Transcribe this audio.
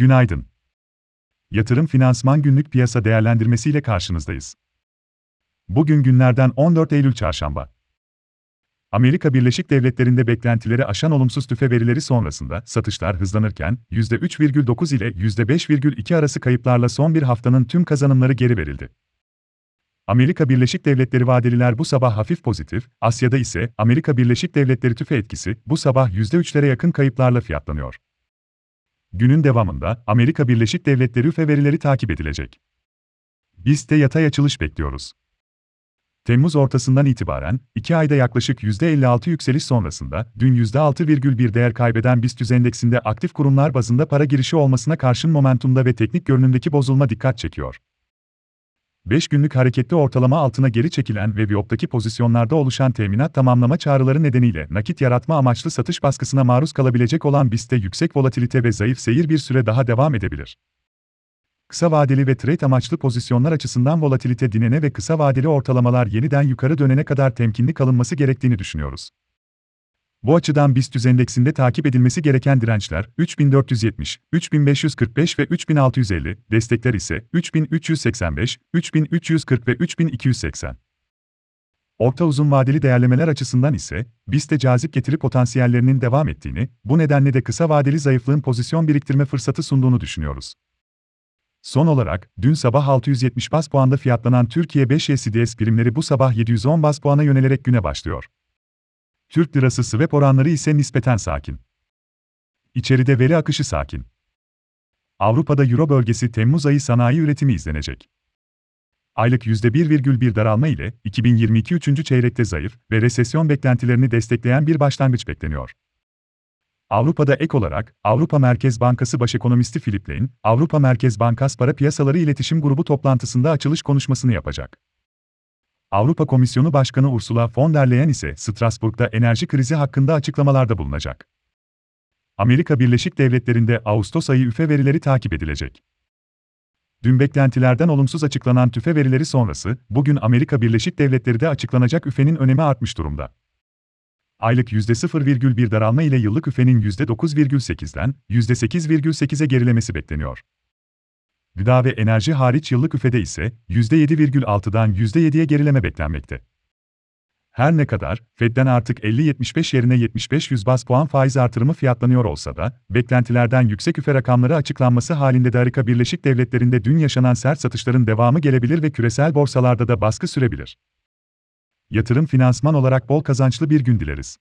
Günaydın. Yatırım Finansman Günlük Piyasa Değerlendirmesi ile karşınızdayız. Bugün günlerden 14 Eylül Çarşamba. Amerika Birleşik Devletleri'nde beklentileri aşan olumsuz tüfe verileri sonrasında satışlar hızlanırken %3,9 ile %5,2 arası kayıplarla son bir haftanın tüm kazanımları geri verildi. Amerika Birleşik Devletleri vadeliler bu sabah hafif pozitif, Asya'da ise Amerika Birleşik Devletleri tüfe etkisi bu sabah %3'lere yakın kayıplarla fiyatlanıyor. Günün devamında Amerika Birleşik Devletleri üfe verileri takip edilecek. Biz de yatay açılış bekliyoruz. Temmuz ortasından itibaren 2 ayda yaklaşık %56 yükseliş sonrasında dün %6,1 değer kaybeden BIST endeksinde aktif kurumlar bazında para girişi olmasına karşın momentumda ve teknik görünümdeki bozulma dikkat çekiyor. 5 günlük hareketli ortalama altına geri çekilen ve Viyop'taki pozisyonlarda oluşan teminat tamamlama çağrıları nedeniyle nakit yaratma amaçlı satış baskısına maruz kalabilecek olan BIST'te yüksek volatilite ve zayıf seyir bir süre daha devam edebilir. Kısa vadeli ve trade amaçlı pozisyonlar açısından volatilite dinene ve kısa vadeli ortalamalar yeniden yukarı dönene kadar temkinli kalınması gerektiğini düşünüyoruz. Bu açıdan BIST endeksinde takip edilmesi gereken dirençler 3470, 3545 ve 3650, destekler ise 3385, 3340 ve 3280. Orta uzun vadeli değerlemeler açısından ise BIST'e cazip getiri potansiyellerinin devam ettiğini, bu nedenle de kısa vadeli zayıflığın pozisyon biriktirme fırsatı sunduğunu düşünüyoruz. Son olarak, dün sabah 670 bas puanda fiyatlanan Türkiye 5 CDS primleri bu sabah 710 bas puana yönelerek güne başlıyor. Türk lirası swap oranları ise nispeten sakin. İçeride veri akışı sakin. Avrupa'da Euro bölgesi Temmuz ayı sanayi üretimi izlenecek. Aylık %1,1 daralma ile 2022 3. çeyrekte zayıf ve resesyon beklentilerini destekleyen bir başlangıç bekleniyor. Avrupa'da ek olarak, Avrupa Merkez Bankası Başekonomisti Philip Lane, Avrupa Merkez Bankası Para Piyasaları İletişim Grubu toplantısında açılış konuşmasını yapacak. Avrupa Komisyonu Başkanı Ursula von der Leyen ise Strasbourg'da enerji krizi hakkında açıklamalarda bulunacak. Amerika Birleşik Devletleri'nde Ağustos ayı üfe verileri takip edilecek. Dün beklentilerden olumsuz açıklanan tüfe verileri sonrası, bugün Amerika Birleşik Devletleri'de açıklanacak üfenin önemi artmış durumda. Aylık %0,1 daralma ile yıllık üfenin %9,8'den %8,8'e gerilemesi bekleniyor. Gıda ve enerji hariç yıllık üfede ise %7,6'dan %7'ye gerileme beklenmekte. Her ne kadar Fed'den artık 50-75 yerine 75-100 bas puan faiz artırımı fiyatlanıyor olsa da, beklentilerden yüksek üfe rakamları açıklanması halinde de Amerika Birleşik Devletleri'nde dün yaşanan sert satışların devamı gelebilir ve küresel borsalarda da baskı sürebilir. Yatırım finansman olarak bol kazançlı bir gün dileriz.